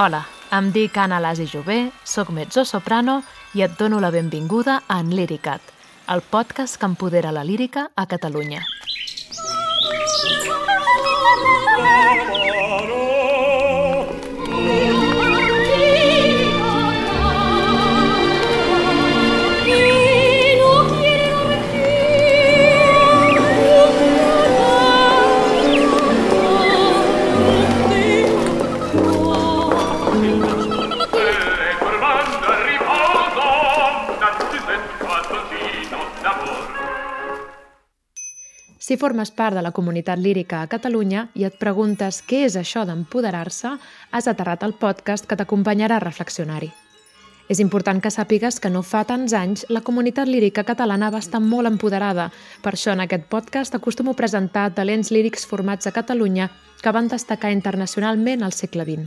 Hola, em dic Anna Lasi Jové, sóc mezzo-soprano i et dono la benvinguda a En Líricat, el podcast que empodera la lírica a Catalunya. E Si formes part de la comunitat lírica a Catalunya i et preguntes què és això d'empoderar-se, has aterrat el podcast que t'acompanyarà a reflexionar-hi. És important que sàpigues que no fa tants anys la comunitat lírica catalana va estar molt empoderada. Per això en aquest podcast acostumo a presentar talents lírics formats a Catalunya que van destacar internacionalment al segle XX.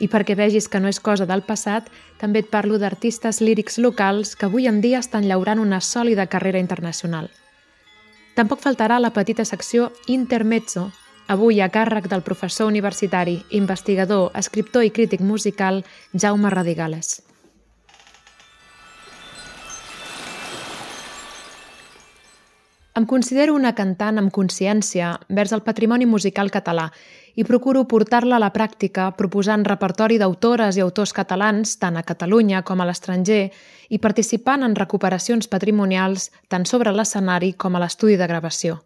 I perquè vegis que no és cosa del passat, també et parlo d'artistes lírics locals que avui en dia estan llaurant una sòlida carrera internacional. Tampoc faltarà la petita secció Intermezzo, avui a càrrec del professor universitari, investigador, escriptor i crític musical Jaume Radigales. Em considero una cantant amb consciència vers el patrimoni musical català i procuro portar-la a la pràctica proposant repertori d'autores i autors catalans tant a Catalunya com a l'estranger i participant en recuperacions patrimonials tant sobre l'escenari com a l'estudi de gravació.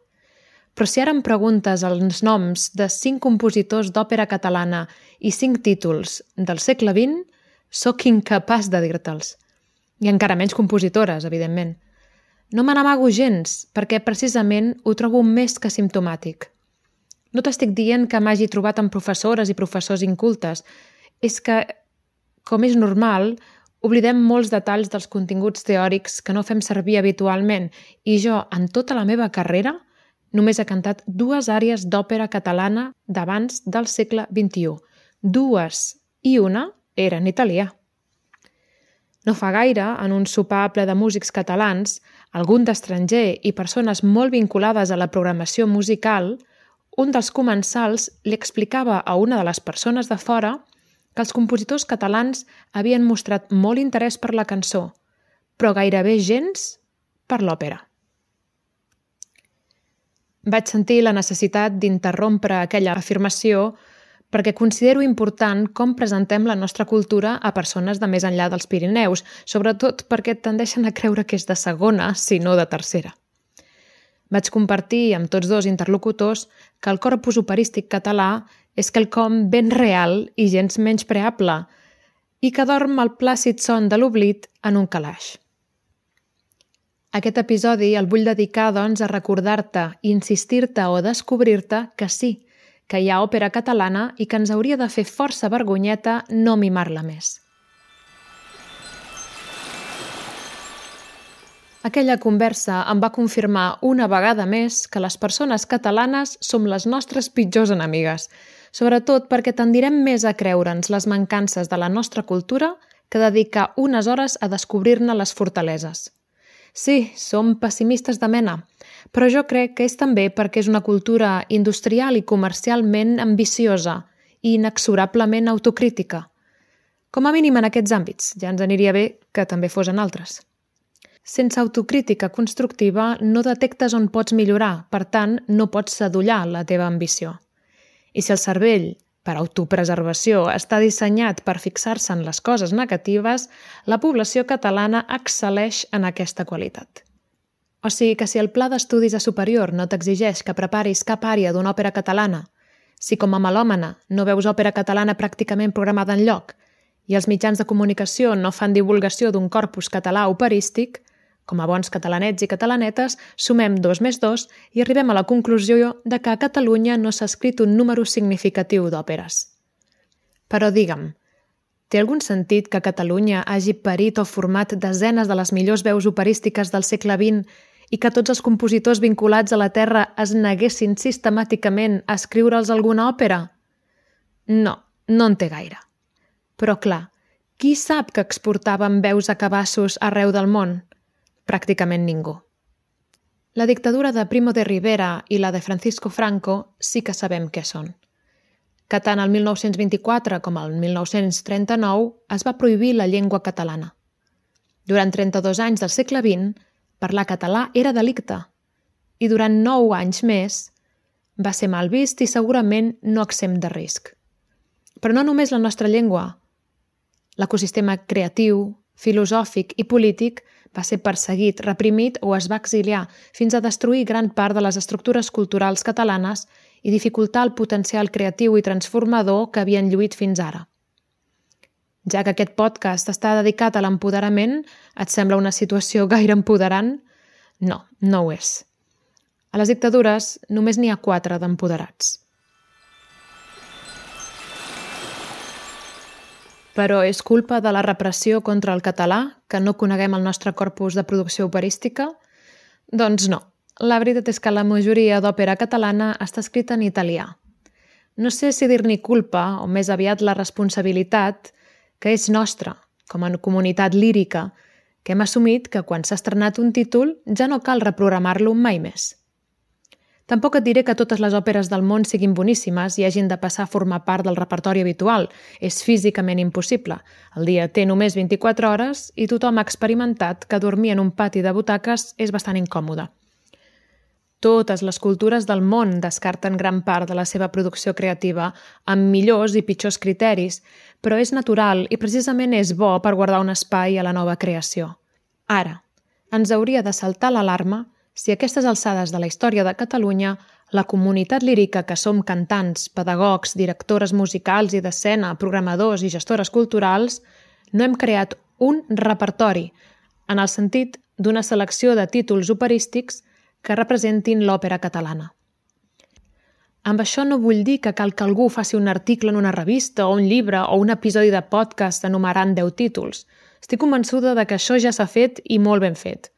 Però si ara em preguntes els noms de cinc compositors d'òpera catalana i cinc títols del segle XX, sóc incapaç de dir-te'ls. I encara menys compositores, evidentment. No me n'amago gens, perquè precisament ho trobo més que simptomàtic. No t'estic dient que m'hagi trobat amb professores i professors incultes. És que, com és normal, oblidem molts detalls dels continguts teòrics que no fem servir habitualment i jo, en tota la meva carrera, només he cantat dues àrees d'òpera catalana d'abans del segle XXI. Dues, i una era en italià. No fa gaire, en un sopar ple de músics catalans, algun d'estranger i persones molt vinculades a la programació musical, un dels comensals li explicava a una de les persones de fora que els compositors catalans havien mostrat molt interès per la cançó, però gairebé gens per l'òpera. Vaig sentir la necessitat d'interrompre aquella afirmació perquè considero important com presentem la nostra cultura a persones de més enllà dels Pirineus, sobretot perquè tendeixen a creure que és de segona, si no de tercera. Vaig compartir amb tots dos interlocutors que el corpus operístic català és quelcom ben real i gens menys preable i que dorm el plàcid son de l'oblit en un calaix. Aquest episodi el vull dedicar, doncs, a recordar-te, insistir-te o descobrir-te que sí, que hi ha òpera catalana i que ens hauria de fer força vergonyeta no mimar-la més. Aquella conversa em va confirmar una vegada més que les persones catalanes som les nostres pitjors enemigues, sobretot perquè tendirem més a creure'ns les mancances de la nostra cultura que dedicar unes hores a descobrir-ne les fortaleses. Sí, som pessimistes de mena, però jo crec que és també perquè és una cultura industrial i comercialment ambiciosa i inexorablement autocrítica. Com a mínim en aquests àmbits, ja ens aniria bé que també fos en altres. Sense autocrítica constructiva no detectes on pots millorar, per tant, no pots sedullar la teva ambició. I si el cervell, per autopreservació, està dissenyat per fixar-se en les coses negatives, la població catalana excel·leix en aquesta qualitat. O sigui que si el pla d'estudis a superior no t'exigeix que preparis cap àrea d'una òpera catalana, si com a melòmana no veus òpera catalana pràcticament programada en lloc i els mitjans de comunicació no fan divulgació d'un corpus català operístic, com a bons catalanets i catalanetes, sumem dos més dos i arribem a la conclusió de que a Catalunya no s'ha escrit un número significatiu d'òperes. Però digue'm, té algun sentit que Catalunya hagi parit o format desenes de les millors veus operístiques del segle XX i que tots els compositors vinculats a la Terra es neguessin sistemàticament a escriure'ls alguna òpera? No, no en té gaire. Però clar, qui sap que exportàvem veus a cabassos arreu del món? Pràcticament ningú. La dictadura de Primo de Rivera i la de Francisco Franco sí que sabem què són. que tant el 1924 com el 1939 es va prohibir la llengua catalana. Durant 32 anys del segle XX, parlar català era delicte i durant 9 anys més va ser mal vist i segurament no exempt de risc. Però no només la nostra llengua. L'ecosistema creatiu, filosòfic i polític va ser perseguit, reprimit o es va exiliar, fins a destruir gran part de les estructures culturals catalanes i dificultar el potencial creatiu i transformador que havien lluït fins ara. Ja que aquest podcast està dedicat a l'empoderament, et sembla una situació gaire empoderant? No, no ho és. A les dictadures només n'hi ha quatre d'empoderats. Però és culpa de la repressió contra el català que no coneguem el nostre corpus de producció operística? Doncs no. La veritat és que la majoria d'òpera catalana està escrita en italià. No sé si dir-n'hi culpa o més aviat la responsabilitat que és nostra, com a comunitat lírica, que hem assumit que quan s'ha estrenat un títol ja no cal reprogramar-lo mai més. Tampoc et diré que totes les òperes del món siguin boníssimes i hagin de passar a formar part del repertori habitual. És físicament impossible. El dia té només 24 hores i tothom ha experimentat que dormir en un pati de butaques és bastant incòmode. Totes les cultures del món descarten gran part de la seva producció creativa amb millors i pitjors criteris, però és natural i precisament és bo per guardar un espai a la nova creació. Ara, ens hauria de saltar l'alarma si a aquestes alçades de la història de Catalunya la comunitat lírica que som cantants, pedagogs, directores musicals i d'escena, programadors i gestores culturals, no hem creat un repertori, en el sentit d'una selecció de títols operístics que representin l'òpera catalana. Amb això no vull dir que cal que algú faci un article en una revista o un llibre o un episodi de podcast enumerant 10 títols. Estic convençuda de que això ja s'ha fet i molt ben fet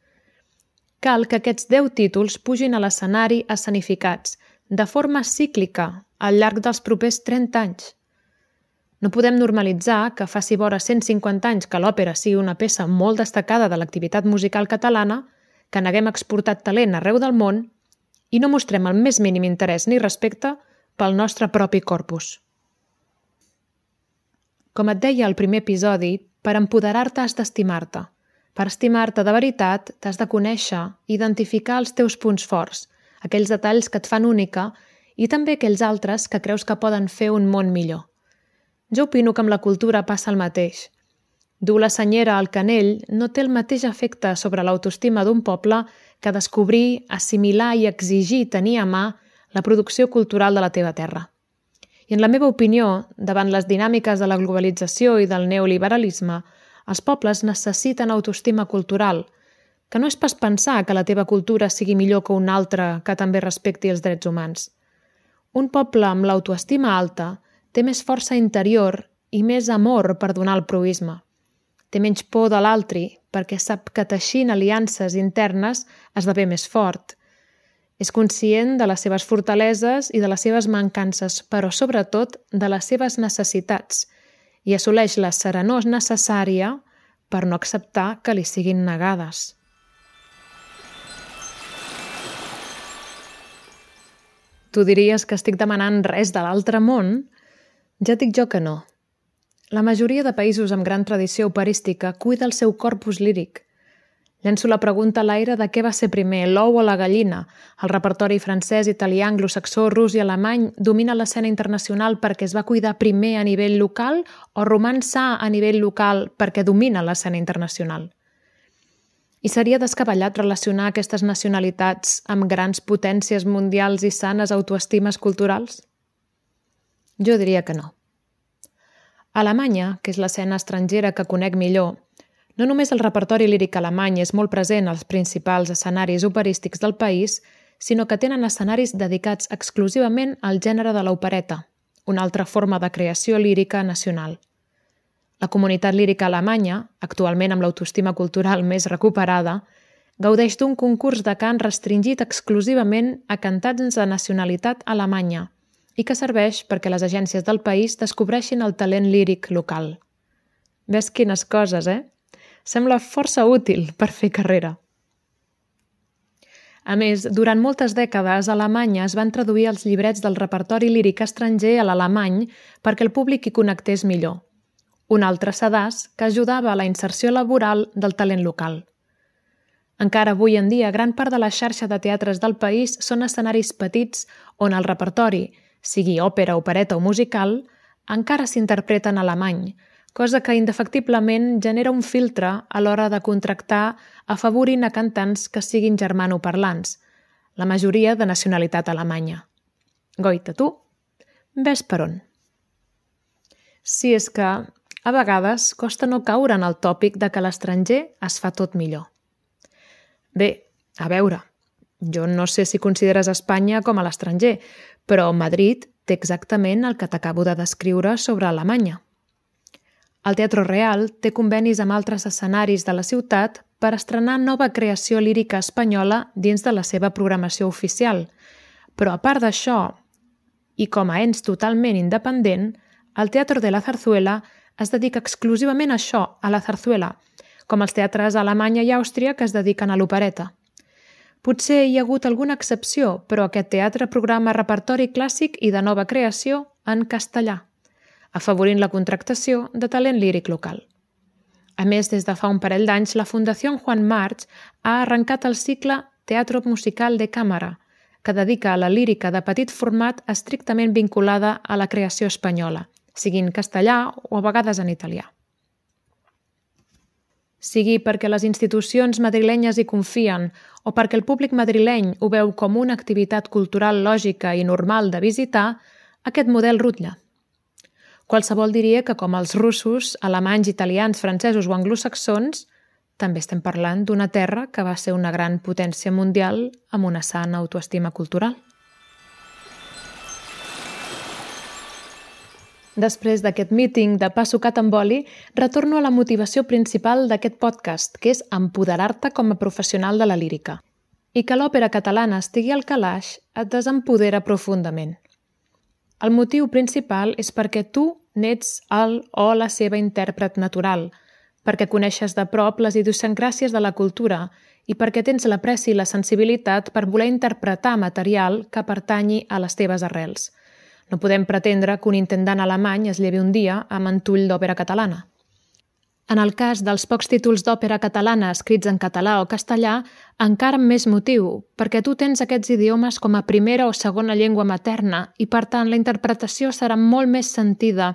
cal que aquests 10 títols pugin a l'escenari escenificats, de forma cíclica, al llarg dels propers 30 anys. No podem normalitzar que faci vora 150 anys que l'òpera sigui una peça molt destacada de l'activitat musical catalana, que n'haguem exportat talent arreu del món i no mostrem el més mínim interès ni respecte pel nostre propi corpus. Com et deia al primer episodi, per empoderar-te has d'estimar-te – per estimar-te de veritat, t'has de conèixer, identificar els teus punts forts, aquells detalls que et fan única i també aquells altres que creus que poden fer un món millor. Jo opino que amb la cultura passa el mateix. Dur la senyera al canell no té el mateix efecte sobre l'autoestima d'un poble que descobrir, assimilar i exigir tenir a mà la producció cultural de la teva terra. I en la meva opinió, davant les dinàmiques de la globalització i del neoliberalisme, els pobles necessiten autoestima cultural, que no és pas pensar que la teva cultura sigui millor que una altra que també respecti els drets humans. Un poble amb l'autoestima alta té més força interior i més amor per donar el proisme. Té menys por de l'altri perquè sap que teixint aliances internes esdevé més fort. És conscient de les seves fortaleses i de les seves mancances, però sobretot de les seves necessitats – i assoleix la serenor necessària per no acceptar que li siguin negades. Tu diries que estic demanant res de l'altre món? Ja dic jo que no. La majoria de països amb gran tradició operística cuida el seu corpus líric – Llenço la pregunta a l'aire de què va ser primer, l'ou o la gallina. El repertori francès, italià, anglosaxó, rus i alemany domina l'escena internacional perquè es va cuidar primer a nivell local o roman sa a nivell local perquè domina l'escena internacional. I seria descabellat relacionar aquestes nacionalitats amb grans potències mundials i sanes autoestimes culturals? Jo diria que no. Alemanya, que és l'escena estrangera que conec millor, no només el repertori líric alemany és molt present als principals escenaris operístics del país, sinó que tenen escenaris dedicats exclusivament al gènere de l'opereta, una altra forma de creació lírica nacional. La comunitat lírica alemanya, actualment amb l'autoestima cultural més recuperada, gaudeix d'un concurs de cant restringit exclusivament a cantants de nacionalitat alemanya i que serveix perquè les agències del país descobreixin el talent líric local. Ves quines coses, eh? Sembla força útil per fer carrera. A més, durant moltes dècades a Alemanya es van traduir els llibrets del repertori líric estranger a l'alemany perquè el públic hi connectés millor. Un altre sedàs que ajudava a la inserció laboral del talent local. Encara avui en dia, gran part de la xarxa de teatres del país són escenaris petits on el repertori, sigui òpera, opereta o musical, encara s'interpreta en alemany, cosa que indefectiblement genera un filtre a l'hora de contractar afavorint a cantants que siguin germanoparlants, la majoria de nacionalitat alemanya. Goita, tu, ves per on. Si és que, a vegades, costa no caure en el tòpic de que l'estranger es fa tot millor. Bé, a veure, jo no sé si consideres Espanya com a l'estranger, però Madrid té exactament el que t'acabo de descriure sobre Alemanya. El Teatre Real té convenis amb altres escenaris de la ciutat per estrenar nova creació lírica espanyola dins de la seva programació oficial. Però a part d'això, i com a ens totalment independent, el Teatre de la Zarzuela es dedica exclusivament a això, a la zarzuela, com els teatres a Alemanya i Àustria que es dediquen a l'opereta. Potser hi ha hagut alguna excepció, però aquest teatre programa repertori clàssic i de nova creació en castellà afavorint la contractació de talent líric local. A més, des de fa un parell d'anys, la Fundació Juan March ha arrencat el cicle Teatro Musical de Càmera, que dedica a la lírica de petit format estrictament vinculada a la creació espanyola, sigui en castellà o a vegades en italià. Sigui perquè les institucions madrilenyes hi confien o perquè el públic madrileny ho veu com una activitat cultural lògica i normal de visitar, aquest model rutlla. Qualsevol diria que com els russos, alemanys, italians, francesos o anglosaxons, també estem parlant d'una terra que va ser una gran potència mundial amb una sana autoestima cultural. Després d'aquest míting de pa sucat amb oli, retorno a la motivació principal d'aquest podcast, que és empoderar-te com a professional de la lírica. I que l'òpera catalana estigui al calaix et desempodera profundament. El motiu principal és perquè tu n'ets el o la seva intèrpret natural, perquè coneixes de prop les idiosincràcies de la cultura i perquè tens l'apreci i la sensibilitat per voler interpretar material que pertanyi a les teves arrels. No podem pretendre que un intendant alemany es llevi un dia amb entull d'òpera catalana. En el cas dels pocs títols d'òpera catalana escrits en català o castellà, encara amb més motiu, perquè tu tens aquests idiomes com a primera o segona llengua materna i, per tant, la interpretació serà molt més sentida,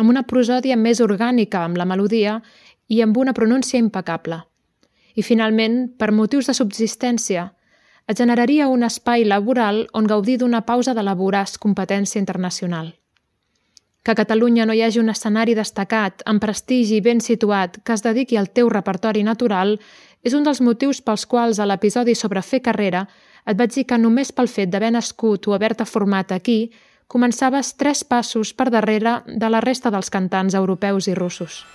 amb una prosòdia més orgànica amb la melodia i amb una pronúncia impecable. I, finalment, per motius de subsistència, et generaria un espai laboral on gaudir d'una pausa de la competència internacional. Que a Catalunya no hi hagi un escenari destacat, amb prestigi ben situat, que es dediqui al teu repertori natural, és un dels motius pels quals a l'episodi sobre fer carrera et vaig dir que només pel fet d'haver nascut o haver-te format aquí, començaves tres passos per darrere de la resta dels cantants europeus i russos.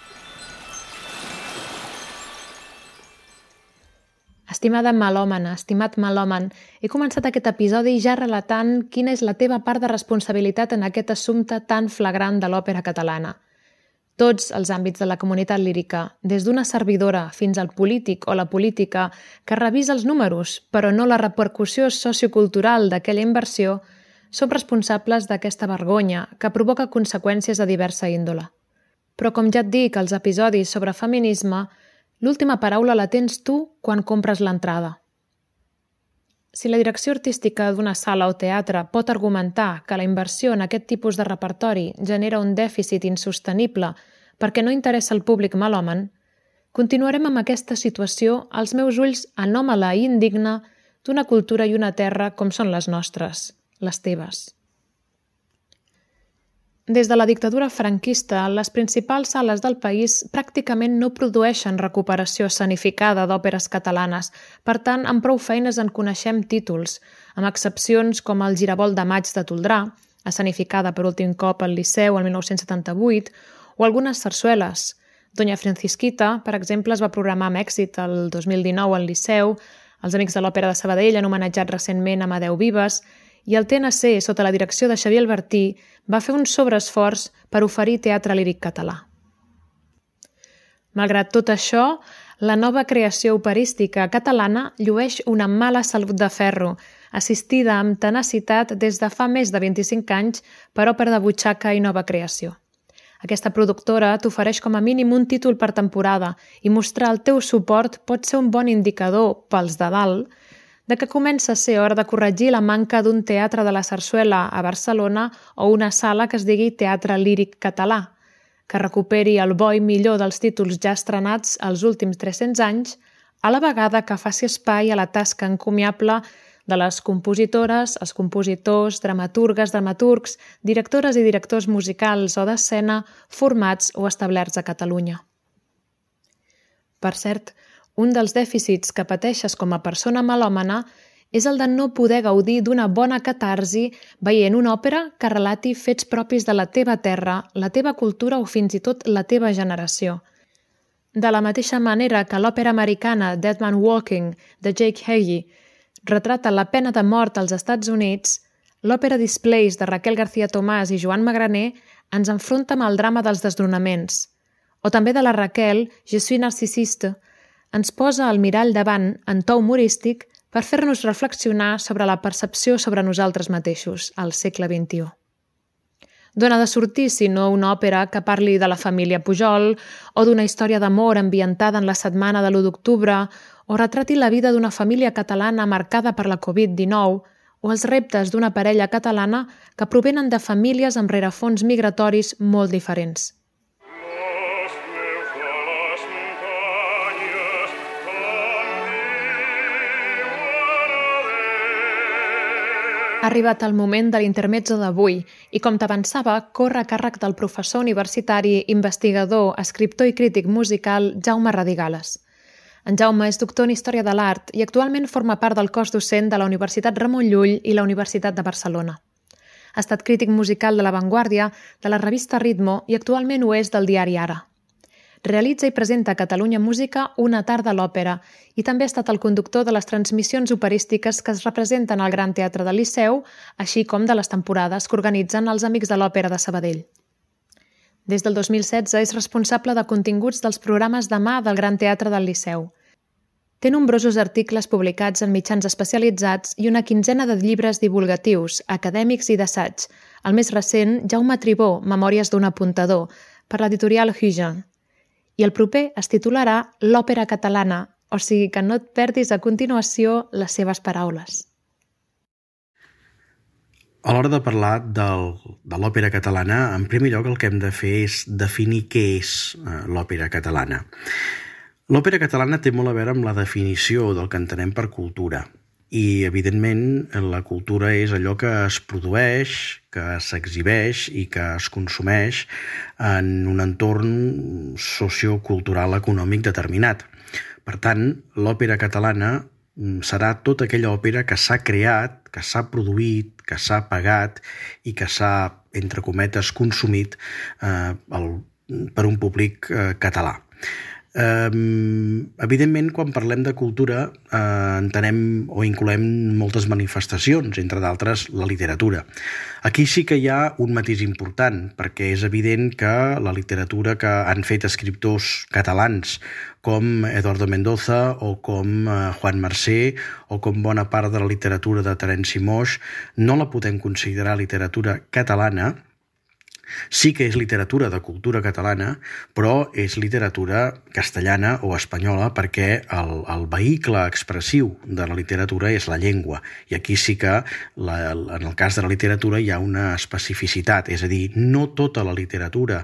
Estimada melòmana, estimat melòman, he començat aquest episodi ja relatant quina és la teva part de responsabilitat en aquest assumpte tan flagrant de l'òpera catalana. Tots els àmbits de la comunitat lírica, des d'una servidora fins al polític o la política que revisa els números, però no la repercussió sociocultural d'aquella inversió, som responsables d'aquesta vergonya que provoca conseqüències de diversa índole. Però com ja et dic als episodis sobre feminisme, L'última paraula la tens tu quan compres l'entrada. Si la direcció artística d'una sala o teatre pot argumentar que la inversió en aquest tipus de repertori genera un dèficit insostenible perquè no interessa al públic malòmen, continuarem amb aquesta situació als meus ulls anòmala i indigna d'una cultura i una terra com són les nostres, les teves. Des de la dictadura franquista, les principals sales del país pràcticament no produeixen recuperació escenificada d'òperes catalanes, per tant, amb prou feines en coneixem títols, amb excepcions com el Giravolt de maig de Toldrà, escenificada per últim cop al Liceu el 1978, o algunes sarsueles. Doña Francisquita, per exemple, es va programar amb èxit el 2019 al Liceu, els Amics de l'Òpera de Sabadell han homenatjat recentment Amadeu Vives, i el TNC, sota la direcció de Xavier Albertí, va fer un sobreesforç per oferir teatre líric català. Malgrat tot això, La nova creació operística catalana llueix una mala salut de ferro, assistida amb tenacitat des de fa més de 25 anys per òpera de butxaca i nova creació. Aquesta productora t'ofereix com a mínim un títol per temporada i mostrar el teu suport pot ser un bon indicador, pels de dalt, de que comença a ser hora de corregir la manca d'un teatre de la Sarsuela a Barcelona o una sala que es digui Teatre Líric Català, que recuperi el bo i millor dels títols ja estrenats els últims 300 anys, a la vegada que faci espai a la tasca encomiable de les compositores, els compositors, dramaturgues, dramaturgs, directores i directors musicals o d'escena formats o establerts a Catalunya. Per cert, un dels dèficits que pateixes com a persona malòmana és el de no poder gaudir d'una bona catarsi veient una òpera que relati fets propis de la teva terra, la teva cultura o fins i tot la teva generació. De la mateixa manera que l'òpera americana Dead Man Walking, de Jake Hagee, retrata la pena de mort als Estats Units, l'òpera Displays de Raquel García Tomàs i Joan Magraner ens enfronta amb el drama dels desdronaments. O també de la Raquel, Je suis narcisiste, ens posa el mirall davant en to humorístic per fer-nos reflexionar sobre la percepció sobre nosaltres mateixos al segle XXI. D'on ha de sortir, si no una òpera que parli de la família Pujol o d'una història d'amor ambientada en la setmana de l'1 d'octubre o retrati la vida d'una família catalana marcada per la Covid-19 o els reptes d'una parella catalana que provenen de famílies amb rerefons migratoris molt diferents. Ha arribat el moment de l'intermezzo d'avui i, com t'avançava, corre a càrrec del professor universitari, investigador, escriptor i crític musical Jaume Radigales. En Jaume és doctor en Història de l'Art i actualment forma part del cos docent de la Universitat Ramon Llull i la Universitat de Barcelona. Ha estat crític musical de La Vanguardia, de la revista Ritmo i actualment ho és del diari Ara realitza i presenta a Catalunya Música una tarda a l'òpera i també ha estat el conductor de les transmissions operístiques que es representen al Gran Teatre del Liceu, així com de les temporades que organitzen els Amics de l'Òpera de Sabadell. Des del 2016 és responsable de continguts dels programes de mà del Gran Teatre del Liceu. Té nombrosos articles publicats en mitjans especialitzats i una quinzena de llibres divulgatius, acadèmics i d'assaig. El més recent, Jaume Tribó, Memòries d'un apuntador, per l'editorial Hugen i el proper es titularà L'òpera catalana, o sigui que no et perdis a continuació les seves paraules. A l'hora de parlar del, de l'òpera catalana, en primer lloc el que hem de fer és definir què és eh, l'òpera catalana. L'òpera catalana té molt a veure amb la definició del que entenem per cultura i, evidentment, la cultura és allò que es produeix, que s'exhibeix i que es consumeix en un entorn sociocultural econòmic determinat. Per tant, l'òpera catalana mm, serà tota aquella òpera que s'ha creat, que s'ha produït, que s'ha pagat i que s'ha, entre cometes, consumit eh, el, per un públic eh, català. Um, evidentment, quan parlem de cultura, uh, entenem o incloem moltes manifestacions, entre d'altres la literatura. Aquí sí que hi ha un matís important, perquè és evident que la literatura que han fet escriptors catalans com Eduardo Mendoza o com uh, Juan Mercé o com bona part de la literatura de Terenci Moix no la podem considerar literatura catalana, Sí que és literatura de cultura catalana, però és literatura castellana o espanyola perquè el, el vehicle expressiu de la literatura és la llengua. I aquí sí que, la, en el cas de la literatura, hi ha una especificitat, és a dir, no tota la literatura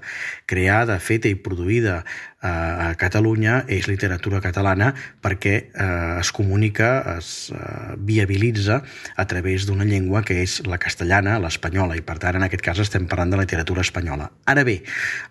creada, feta i produïda a Catalunya és literatura catalana perquè eh, es comunica, es eh, viabilitza a través d'una llengua que és la castellana, l'espanyola, i per tant en aquest cas estem parlant de literatura espanyola. Ara bé,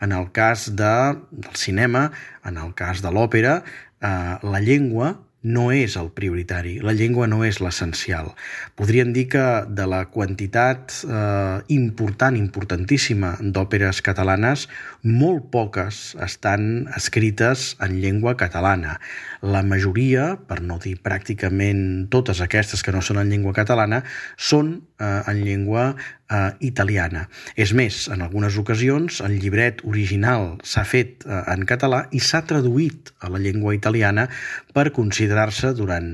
en el cas de, del cinema, en el cas de l'òpera, eh, la llengua no és el prioritari, la llengua no és l'essencial. Podríem dir que de la quantitat eh, important, importantíssima d'òperes catalanes, molt poques estan escrites en llengua catalana. La majoria, per no dir pràcticament totes aquestes que no són en llengua catalana, són eh, en llengua eh, italiana. És més, en algunes ocasions el llibret original s'ha fet eh, en català i s'ha traduït a la llengua italiana per considerar-se durant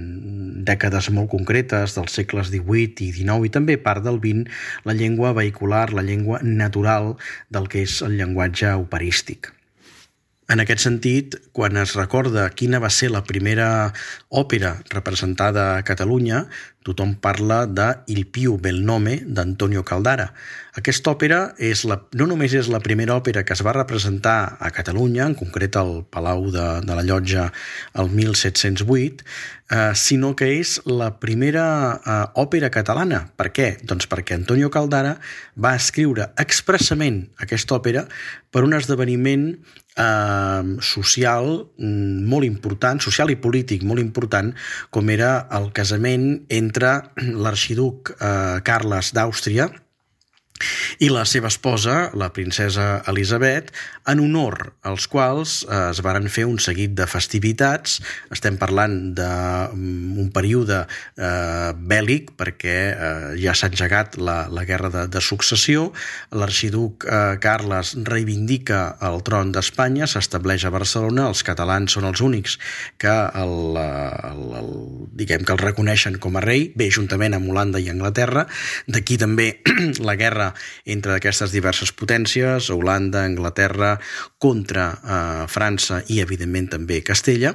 dècades molt concretes dels segles XVIII i XIX i també part del XX la llengua vehicular, la llengua natural del que és el llenguatge operístic. En aquest sentit, quan es recorda quina va ser la primera òpera representada a Catalunya, tothom parla de Il più bel nome d'Antonio Caldara. Aquesta òpera és la, no només és la primera òpera que es va representar a Catalunya, en concret al Palau de, de la Llotja el 1708, eh, sinó que és la primera eh, òpera catalana. Per què? Doncs perquè Antonio Caldara va escriure expressament aquesta òpera per un esdeveniment eh, social mm, molt important, social i polític molt important, com era el casament entre l'arxiduc eh, Carles d'Àustria i la seva esposa, la princesa Elisabet, en honor als quals eh, es varen fer un seguit de festivitats. Estem parlant d'un període eh, bèl·lic perquè eh, ja s'ha engegat la, la guerra de, de successió. L'arxiduc eh, Carles reivindica el tron d'Espanya, s'estableix a Barcelona, els catalans són els únics que el, el, el, diguem que el reconeixen com a rei, bé, juntament amb Holanda i Anglaterra. D'aquí també la guerra entre aquestes diverses potències, Holanda, Anglaterra, contra eh, França i, evidentment, també Castella,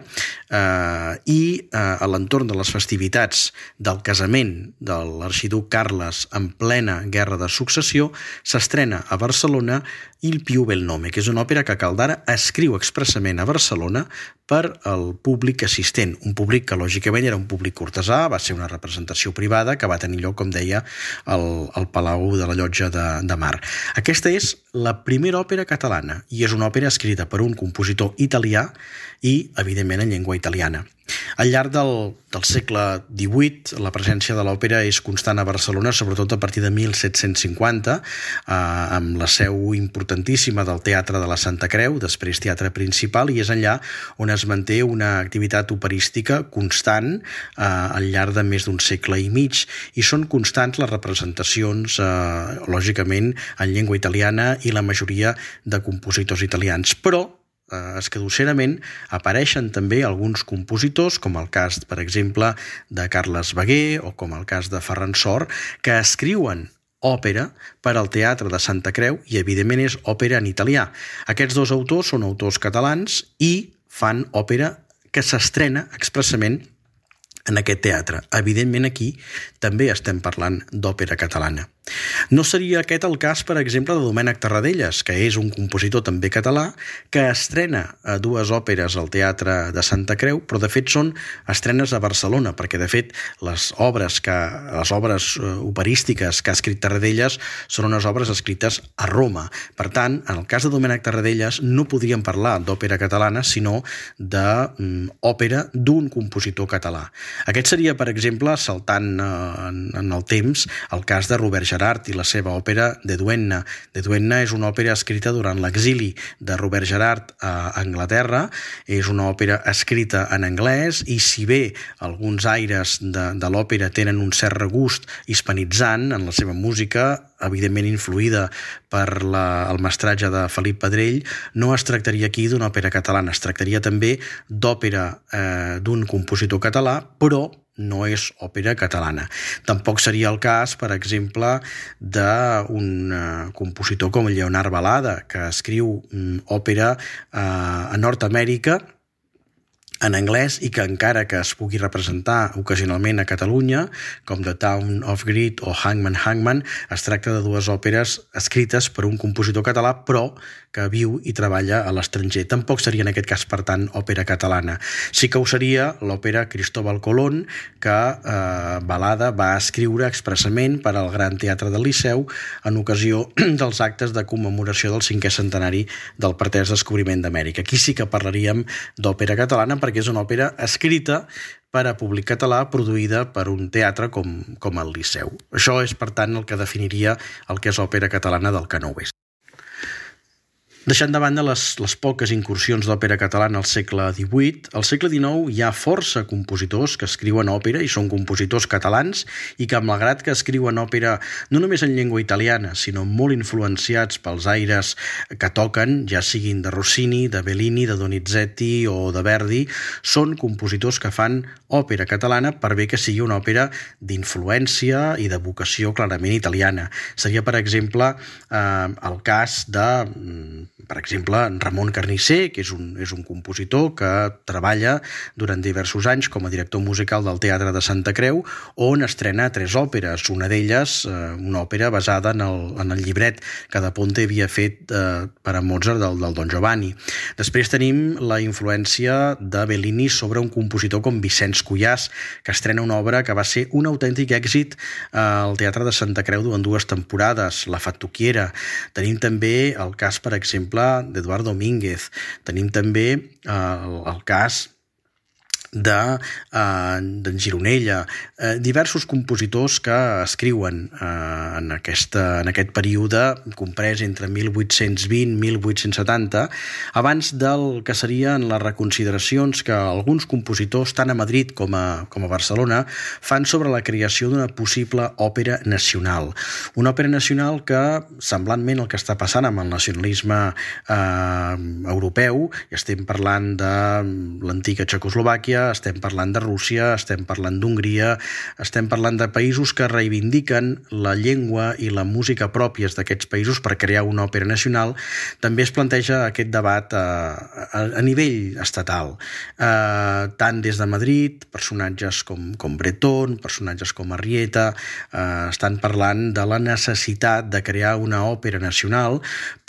eh, i eh, a l'entorn de les festivitats del casament de l'arxiduc Carles en plena Guerra de Successió, s'estrena a Barcelona Il più bel nome, que és una òpera que Caldara escriu expressament a Barcelona per al públic assistent, un públic que lògicament era un públic cortesà, va ser una representació privada que va tenir lloc, com deia, al, al Palau de la Llotja de, de Mar. Aquesta és la primera òpera catalana i és una òpera escrita per un compositor italià i, evidentment, en llengua italiana. Al llarg del, del segle XVIII, la presència de l'òpera és constant a Barcelona, sobretot a partir de 1750, eh, amb la seu importantíssima del Teatre de la Santa Creu, després Teatre Principal, i és allà on es manté una activitat operística constant eh, al llarg de més d'un segle i mig, i són constants les representacions, eh, lògicament, en llengua italiana i la majoria de compositors italians. Però escadusserament apareixen també alguns compositors, com el cas, per exemple, de Carles Beguer o com el cas de Ferran Sor, que escriuen òpera per al Teatre de Santa Creu i, evidentment, és òpera en italià. Aquests dos autors són autors catalans i fan òpera que s'estrena expressament en aquest teatre. Evidentment, aquí també estem parlant d'òpera catalana. No seria aquest el cas, per exemple, de Domènec Tarradellas, que és un compositor també català, que estrena eh, dues òperes al Teatre de Santa Creu, però de fet són estrenes a Barcelona, perquè de fet les obres, que, les obres eh, operístiques que ha escrit Tarradellas són unes obres escrites a Roma. Per tant, en el cas de Domènec Tarradellas no podríem parlar d'òpera catalana, sinó d'òpera mm, d'un compositor català. Aquest seria, per exemple, saltant eh, en el temps, el cas de Robert Gerard i la seva òpera De Duenna. De Duenna és una òpera escrita durant l'exili de Robert Gerard a Anglaterra. És una òpera escrita en anglès i si bé alguns aires de, de l'òpera tenen un cert regust hispanitzant en la seva música, evidentment influïda per la, el mestratge de Felip Pedrell, no es tractaria aquí d'una òpera catalana, es tractaria també d'òpera eh, d'un compositor català, però no és òpera catalana. Tampoc seria el cas, per exemple, d'un uh, compositor com Leonard Balada, que escriu um, òpera uh, a Nord-Amèrica, en anglès i que encara que es pugui representar ocasionalment a Catalunya, com The Town of Greed o Hangman Hangman, es tracta de dues òperes escrites per un compositor català, però que viu i treballa a l'estranger. Tampoc seria en aquest cas, per tant, òpera catalana. Sí que ho seria l'òpera Cristóbal Colón, que eh, Balada va escriure expressament per al Gran Teatre del Liceu en ocasió dels actes de commemoració del cinquè centenari del pretès descobriment d'Amèrica. Aquí sí que parlaríem d'òpera catalana perquè és una òpera escrita per a públic català produïda per un teatre com, com el Liceu. Això és, per tant, el que definiria el que és òpera catalana del ho és. Deixant de banda les, les poques incursions d'òpera catalana al segle XVIII, al segle XIX hi ha força compositors que escriuen òpera i són compositors catalans i que, malgrat que escriuen òpera no només en llengua italiana, sinó molt influenciats pels aires que toquen, ja siguin de Rossini, de Bellini, de Donizetti o de Verdi, són compositors que fan òpera catalana per bé que sigui una òpera d'influència i de vocació clarament italiana. Seria, per exemple, eh, el cas de mm, per exemple, Ramon Carnisser, que és un, és un compositor que treballa durant diversos anys com a director musical del Teatre de Santa Creu, on estrena tres òperes, una d'elles eh, una òpera basada en el, en el llibret que de Ponte havia fet eh, per a Mozart del, del Don Giovanni. Després tenim la influència de Bellini sobre un compositor com Vicenç Cuyàs, que estrena una obra que va ser un autèntic èxit eh, al Teatre de Santa Creu durant dues temporades, La Fattuquiera. Tenim també el cas, per exemple, exemple, d'Eduard Domínguez. Tenim també eh, el, el cas de, uh, Gironella, uh, diversos compositors que escriuen uh, en, aquesta, en aquest període comprès entre 1820 i 1870, abans del que serien les reconsideracions que alguns compositors, tant a Madrid com a, com a Barcelona, fan sobre la creació d'una possible òpera nacional. Una òpera nacional que, semblantment el que està passant amb el nacionalisme eh, europeu, estem parlant de l'antiga Txecoslovàquia, estem parlant de Rússia, estem parlant d'Hongria, estem parlant de països que reivindiquen la llengua i la música pròpies d'aquests països per crear una òpera nacional, també es planteja aquest debat a, a, a nivell estatal. Eh, tant des de Madrid, personatges com, com Breton, personatges com Arrieta, eh, estan parlant de la necessitat de crear una òpera nacional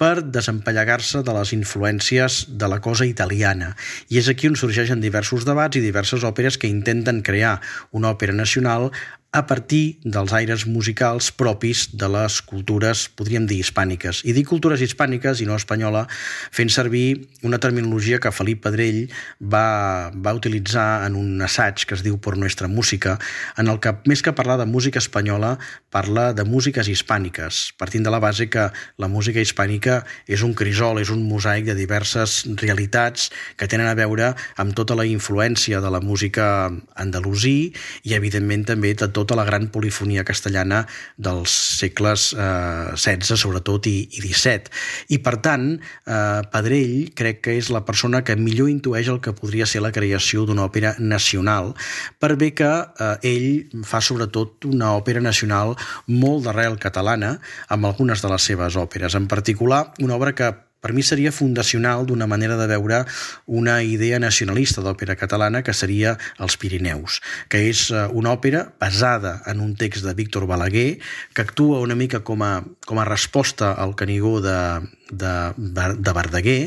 per desempallegar-se de les influències de la cosa italiana. I és aquí on sorgeixen diversos debats i diverses òperes que intenten crear una òpera nacional a partir dels aires musicals propis de les cultures, podríem dir, hispàniques. I dic cultures hispàniques i no espanyola, fent servir una terminologia que Felip Pedrell va, va utilitzar en un assaig que es diu Por Nuestra Música, en el que, més que parlar de música espanyola, parla de músiques hispàniques, partint de la base que la música hispànica és un crisol, és un mosaic de diverses realitats que tenen a veure amb tota la influència de la música andalusí i, evidentment, també de tot tota la gran polifonia castellana dels segles eh, sobretot, i, i XVII. I, per tant, eh, Pedrell crec que és la persona que millor intueix el que podria ser la creació d'una òpera nacional, per bé que eh, ell fa sobretot una òpera nacional molt d'arrel catalana amb algunes de les seves òperes. En particular, una obra que per mi seria fundacional d'una manera de veure una idea nacionalista d'òpera catalana que seria Els Pirineus, que és eh, una òpera basada en un text de Víctor Balaguer que actua una mica com a, com a resposta al Canigó de, de, de Verdaguer,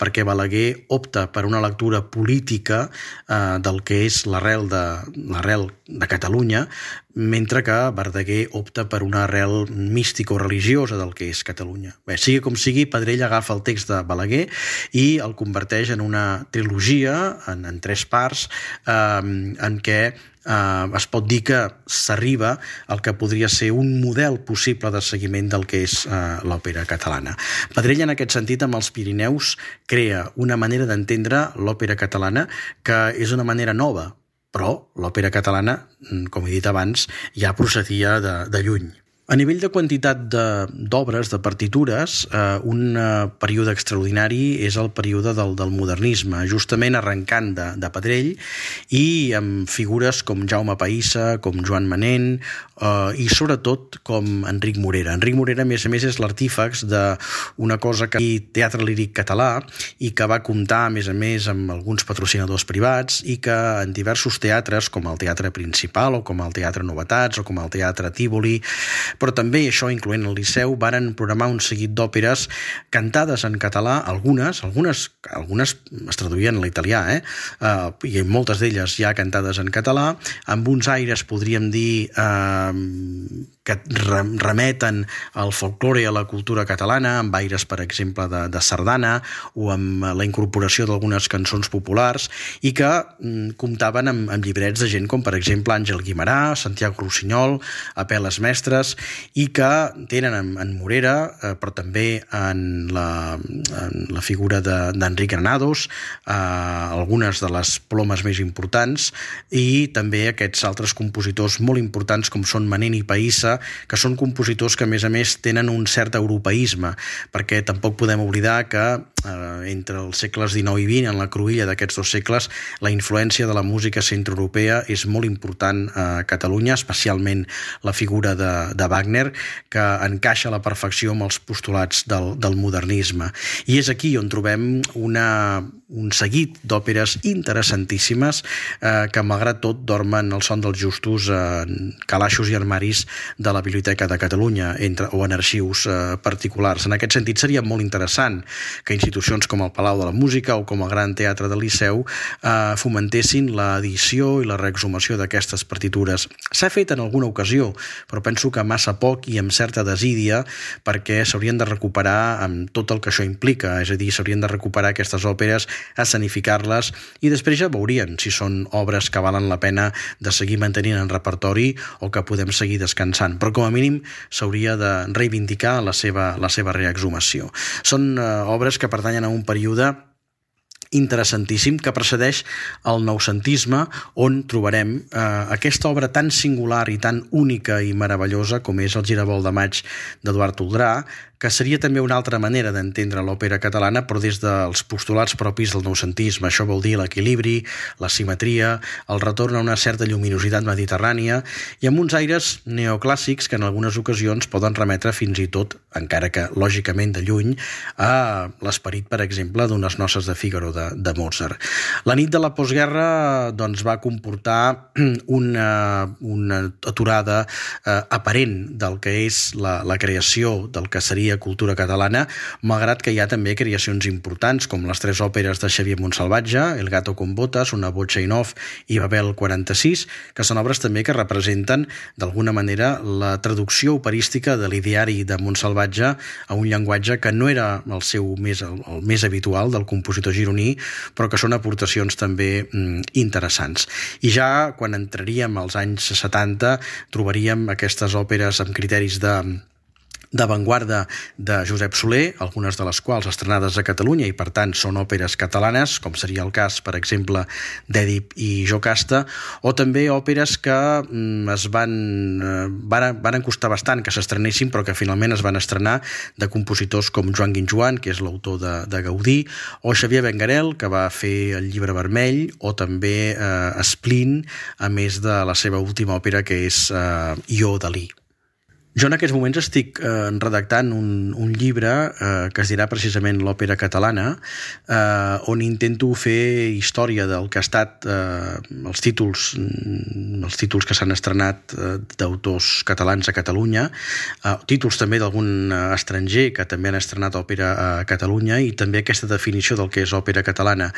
perquè Balaguer opta per una lectura política eh, del que és l'arrel de, l'arrel de Catalunya, mentre que Verdaguer opta per una arrel místico-religiosa del que és Catalunya. Bé, sigui com sigui, Pedrell agafa el text de Balaguer i el converteix en una trilogia, en, en tres parts, eh, en què eh, es pot dir que s'arriba al que podria ser un model possible de seguiment del que és eh, l'òpera catalana. Pedrell, en aquest sentit, amb els Pirineus, crea una manera d'entendre l'òpera catalana que és una manera nova, però l'òpera catalana, mm, com he dit abans, ja procedia de, de lluny. A nivell de quantitat d'obres, de, de partitures, eh, un eh, període extraordinari és el període del, del modernisme, justament arrencant de, de Pedrell i amb figures com Jaume Païssa, com Joan Manent eh, i sobretot com Enric Morera. Enric Morera, a més a més, és l'artífex d'una cosa que teatre líric català i que va comptar, a més a més, amb alguns patrocinadors privats i que en diversos teatres, com el Teatre Principal o com el Teatre Novetats o com el Teatre Tívoli, però també, això incloent el Liceu, varen programar un seguit d'òperes cantades en català, algunes, algunes, algunes es traduïen a l'italià, eh? Uh, i moltes d'elles ja cantades en català, amb uns aires, podríem dir, uh, que remeten al folklore i a la cultura catalana, amb aires, per exemple, de, de sardana o amb la incorporació d'algunes cançons populars i que mm, comptaven amb, amb llibrets de gent com, per exemple, Àngel Guimarà, Santiago Rossinyol, Apeles Mestres, i que tenen en, en Morera, eh, però també en la, en la figura d'Enric de, Granados, eh, algunes de les plomes més importants i també aquests altres compositors molt importants com són Manent i Païssa, que són compositors que a més a més tenen un cert europeisme, perquè tampoc podem oblidar que eh, entre els segles XIX i XX, en la cruïlla d'aquests dos segles, la influència de la música centroeuropea és molt important a Catalunya, especialment la figura de, de Wagner, que encaixa a la perfecció amb els postulats del, del modernisme. I és aquí on trobem una, un seguit d'òperes interessantíssimes eh, que, malgrat tot, dormen el son dels justos en calaixos i armaris de la Biblioteca de Catalunya entre, o en arxius eh, particulars. En aquest sentit, seria molt interessant que institucions com el Palau de la Música o com el Gran Teatre del Liceu eh, fomentessin l'edició i la reexhumació d'aquestes partitures. S'ha fet en alguna ocasió, però penso que massa poc i amb certa desídia perquè s'haurien de recuperar amb tot el que això implica, és a dir, s'haurien de recuperar aquestes òperes escenificar-les i després ja veurien si són obres que valen la pena de seguir mantenint en repertori o que podem seguir descansant. Però com a mínim s'hauria de reivindicar la seva, la seva reexhumació. Són eh, obres que pertanyen a un període interessantíssim que precedeix el noucentisme on trobarem eh, aquesta obra tan singular i tan única i meravellosa com és el Giravolt de maig d'Eduard Toldrà que seria també una altra manera d'entendre l'òpera catalana, però des dels postulats propis del noucentisme. Això vol dir l'equilibri, la simetria, el retorn a una certa lluminositat mediterrània i amb uns aires neoclàssics que en algunes ocasions poden remetre fins i tot, encara que lògicament de lluny, a l'esperit, per exemple, d'unes noces de Figaro de, de Mozart. La nit de la postguerra doncs, va comportar una, una aturada eh, aparent del que és la, la creació del que seria cultura catalana, malgrat que hi ha també creacions importants, com les tres òperes de Xavier Montsalvatge, El gato con botas, Una botxa in off i Babel 46, que són obres també que representen, d'alguna manera, la traducció operística de l'ideari de Montsalvatge a un llenguatge que no era el seu més, el, el més habitual del compositor gironí, però que són aportacions també mm, interessants. I ja quan entraríem als anys 70 trobaríem aquestes òperes amb criteris de d'avantguarda de Josep Soler, algunes de les quals estrenades a Catalunya i per tant són òperes catalanes, com seria el cas, per exemple, d'Èdip i Jocasta, o també òperes que mm, es van, eh, van, van costar bastant que s'estrenessin però que finalment es van estrenar de compositors com Joan Guinjoan, que és l'autor de, de Gaudí, o Xavier Bengarel, que va fer el llibre vermell, o també eh, Esplin, a més de la seva última òpera, que és eh, Ió Dalí. Jo en aquests moments estic eh, redactant un, un llibre eh, que es dirà precisament l'òpera catalana, eh, on intento fer història del que ha estat eh, els títols mm, els títols que s'han estrenat eh, d'autors catalans a Catalunya, eh, títols també d'algun eh, estranger que també han estrenat òpera a Catalunya i també aquesta definició del que és òpera catalana.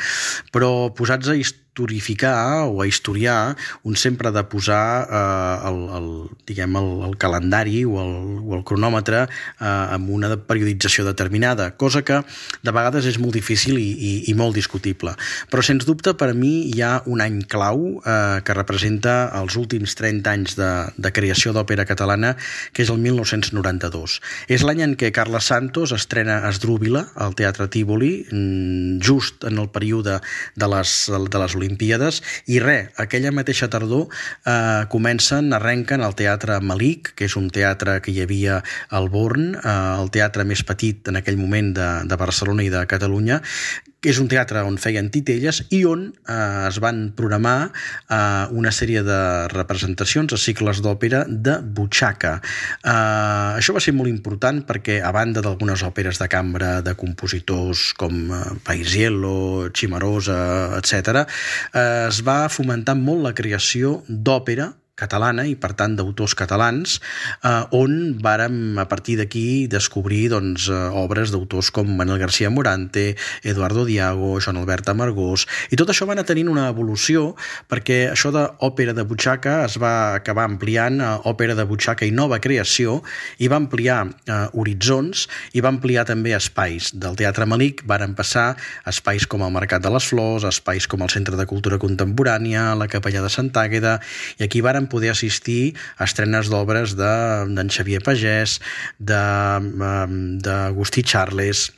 Però posats a història historificar o a historiar, un sempre de posar eh, el, el, diguem, el, el calendari o el, o el cronòmetre eh, amb una periodització determinada, cosa que de vegades és molt difícil i, i, i molt discutible. Però, sens dubte, per mi hi ha un any clau eh, que representa els últims 30 anys de, de creació d'òpera catalana, que és el 1992. És l'any en què Carles Santos estrena Esdrúbila al Teatre Tívoli, mm, just en el període de les, de les Olimpíades. I res, aquella mateixa tardor eh, comencen, arrenquen al Teatre Malic, que és un teatre que hi havia al Born, eh, el teatre més petit en aquell moment de, de Barcelona i de Catalunya, que és un teatre on feien titelles i on eh, es van programar eh, una sèrie de representacions a cicles d'òpera de butxaca. Eh, això va ser molt important perquè, a banda d'algunes òperes de cambra de compositors com eh, Paisiello, Chimarosa, etc., eh, es va fomentar molt la creació d'òpera catalana i per tant d'autors catalans eh, on vàrem a partir d'aquí descobrir doncs, eh, obres d'autors com Manuel García Morante, Eduardo Diago, Joan Albert Amargós i tot això va anar tenint una evolució perquè això d'òpera de butxaca es va acabar ampliant a òpera de butxaca i nova creació i va ampliar eh, horitzons i va ampliar també espais. Del Teatre Malic varen passar espais com el Mercat de les Flors, espais com el Centre de Cultura Contemporània, la Capella de Sant Àgueda i aquí varen varen poder assistir a estrenes d'obres d'en de, Xavier Pagès, d'Agustí Charles,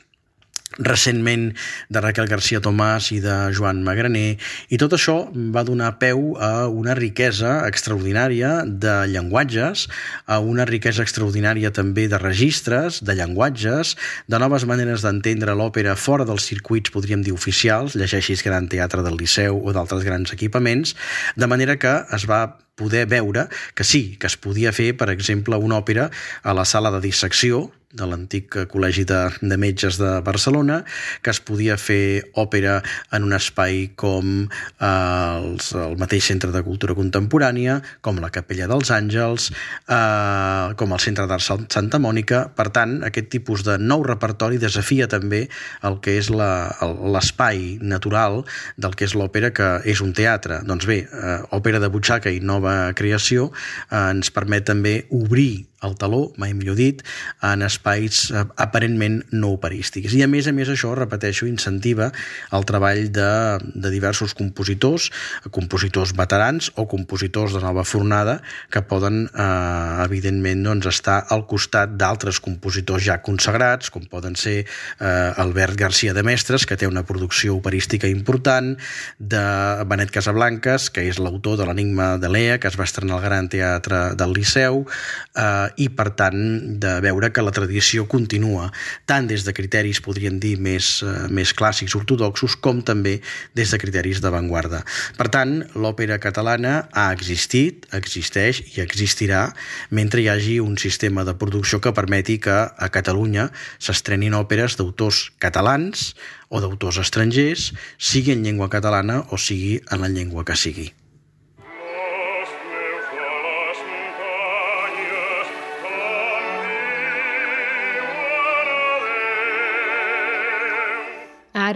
recentment de Raquel García Tomàs i de Joan Magraner i tot això va donar peu a una riquesa extraordinària de llenguatges, a una riquesa extraordinària també de registres, de llenguatges, de noves maneres d'entendre l'òpera fora dels circuits, podríem dir, oficials, llegeixis Gran Teatre del Liceu o d'altres grans equipaments, de manera que es va poder veure que sí, que es podia fer, per exemple, una òpera a la sala de dissecció de l'antic Col·legi de, de Metges de Barcelona, que es podia fer òpera en un espai com eh, els, el mateix Centre de Cultura Contemporània, com la Capella dels Àngels, eh, com el Centre d'Art Santa Mònica. Per tant, aquest tipus de nou repertori desafia també el que és l'espai natural del que és l'òpera, que és un teatre. Doncs bé, eh, òpera de butxaca i nova nova creació eh, ens permet també obrir el taló, mai millor dit, en espais eh, aparentment no operístics. I a més a més això, repeteixo, incentiva el treball de, de diversos compositors, compositors veterans o compositors de nova fornada que poden, eh, evidentment, doncs, estar al costat d'altres compositors ja consagrats, com poden ser eh, Albert García de Mestres, que té una producció operística important, de Benet Casablanques, que és l'autor de l'Enigma de Lea, que es va estrenar al Gran Teatre del Liceu eh, i, per tant, de veure que la tradició continua tant des de criteris, podríem dir, més, eh, més clàssics ortodoxos com també des de criteris d'avantguarda. Per tant, l'òpera catalana ha existit, existeix i existirà mentre hi hagi un sistema de producció que permeti que a Catalunya s'estrenin òperes d'autors catalans o d'autors estrangers, sigui en llengua catalana o sigui en la llengua que sigui.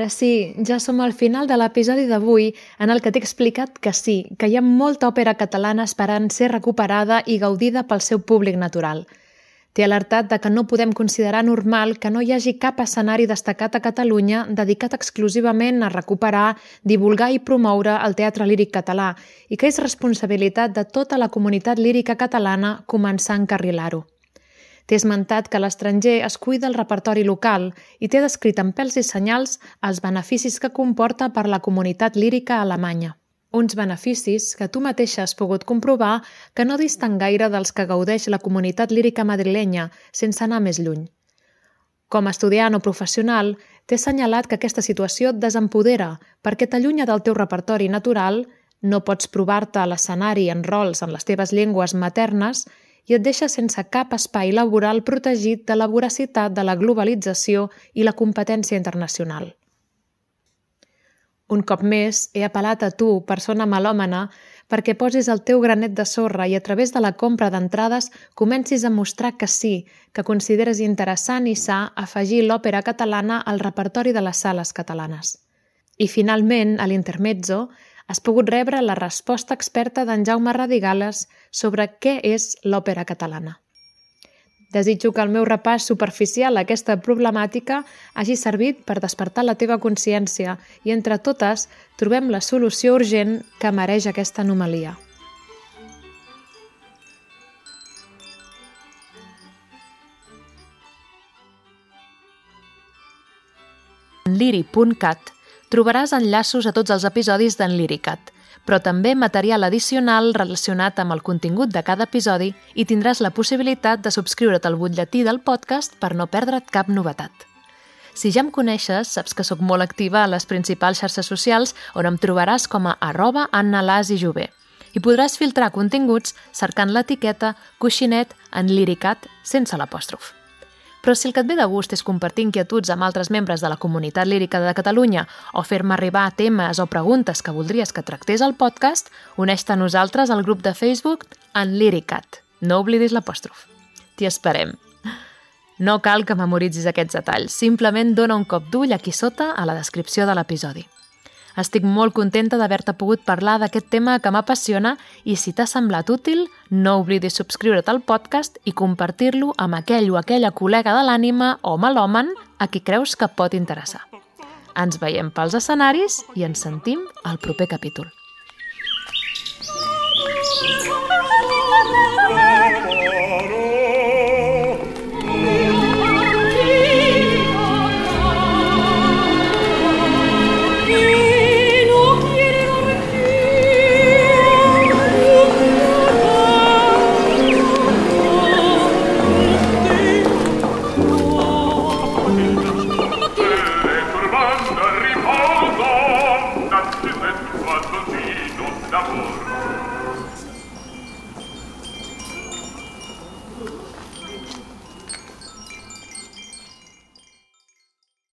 Ara sí, ja som al final de l'episodi d'avui en el que t'he explicat que sí, que hi ha molta òpera catalana esperant ser recuperada i gaudida pel seu públic natural. T'he alertat de que no podem considerar normal que no hi hagi cap escenari destacat a Catalunya dedicat exclusivament a recuperar, divulgar i promoure el teatre líric català i que és responsabilitat de tota la comunitat lírica catalana començar a encarrilar-ho. T'he esmentat que l'estranger es cuida el repertori local i t'he descrit amb pèls i senyals els beneficis que comporta per la comunitat lírica alemanya. Uns beneficis que tu mateixa has pogut comprovar que no disten gaire dels que gaudeix la comunitat lírica madrilenya, sense anar més lluny. Com a estudiant o professional, t'he assenyalat que aquesta situació et desempodera perquè t'allunya del teu repertori natural, no pots provar-te a l'escenari en rols en les teves llengües maternes i et deixa sense cap espai laboral protegit de la voracitat de la globalització i la competència internacional. Un cop més, he apel·lat a tu, persona malòmena, perquè posis el teu granet de sorra i a través de la compra d'entrades comencis a mostrar que sí, que consideres interessant i sa afegir l'òpera catalana al repertori de les sales catalanes. I finalment, a l'intermezzo, has pogut rebre la resposta experta d'en Jaume Radigales sobre què és l'òpera catalana. Desitjo que el meu repàs superficial a aquesta problemàtica hagi servit per despertar la teva consciència i entre totes trobem la solució urgent que mereix aquesta anomalia. liri.cat trobaràs enllaços a tots els episodis d'en Liricat, però també material addicional relacionat amb el contingut de cada episodi i tindràs la possibilitat de subscriure't al butlletí del podcast per no perdre't cap novetat. Si ja em coneixes, saps que sóc molt activa a les principals xarxes socials on em trobaràs com a arroba Las i Jové i podràs filtrar continguts cercant l'etiqueta coixinet en Liricat sense l'apòstrof. Però si el que et ve de gust és compartir inquietuds amb altres membres de la comunitat lírica de Catalunya o fer-me arribar temes o preguntes que voldries que tractés al podcast, uneix-te a nosaltres al grup de Facebook en Liricat. No oblidis l'apòstrof. T'hi esperem. No cal que memoritzis aquests detalls, simplement dona un cop d'ull aquí sota a la descripció de l'episodi. Estic molt contenta d'haver-te pogut parlar d'aquest tema que m'apassiona i si t'ha semblat útil, no oblidis subscriure't al podcast i compartir-lo amb aquell o aquella col·lega de l'ànima o malòmen a qui creus que pot interessar. Ens veiem pels escenaris i ens sentim al proper capítol. You.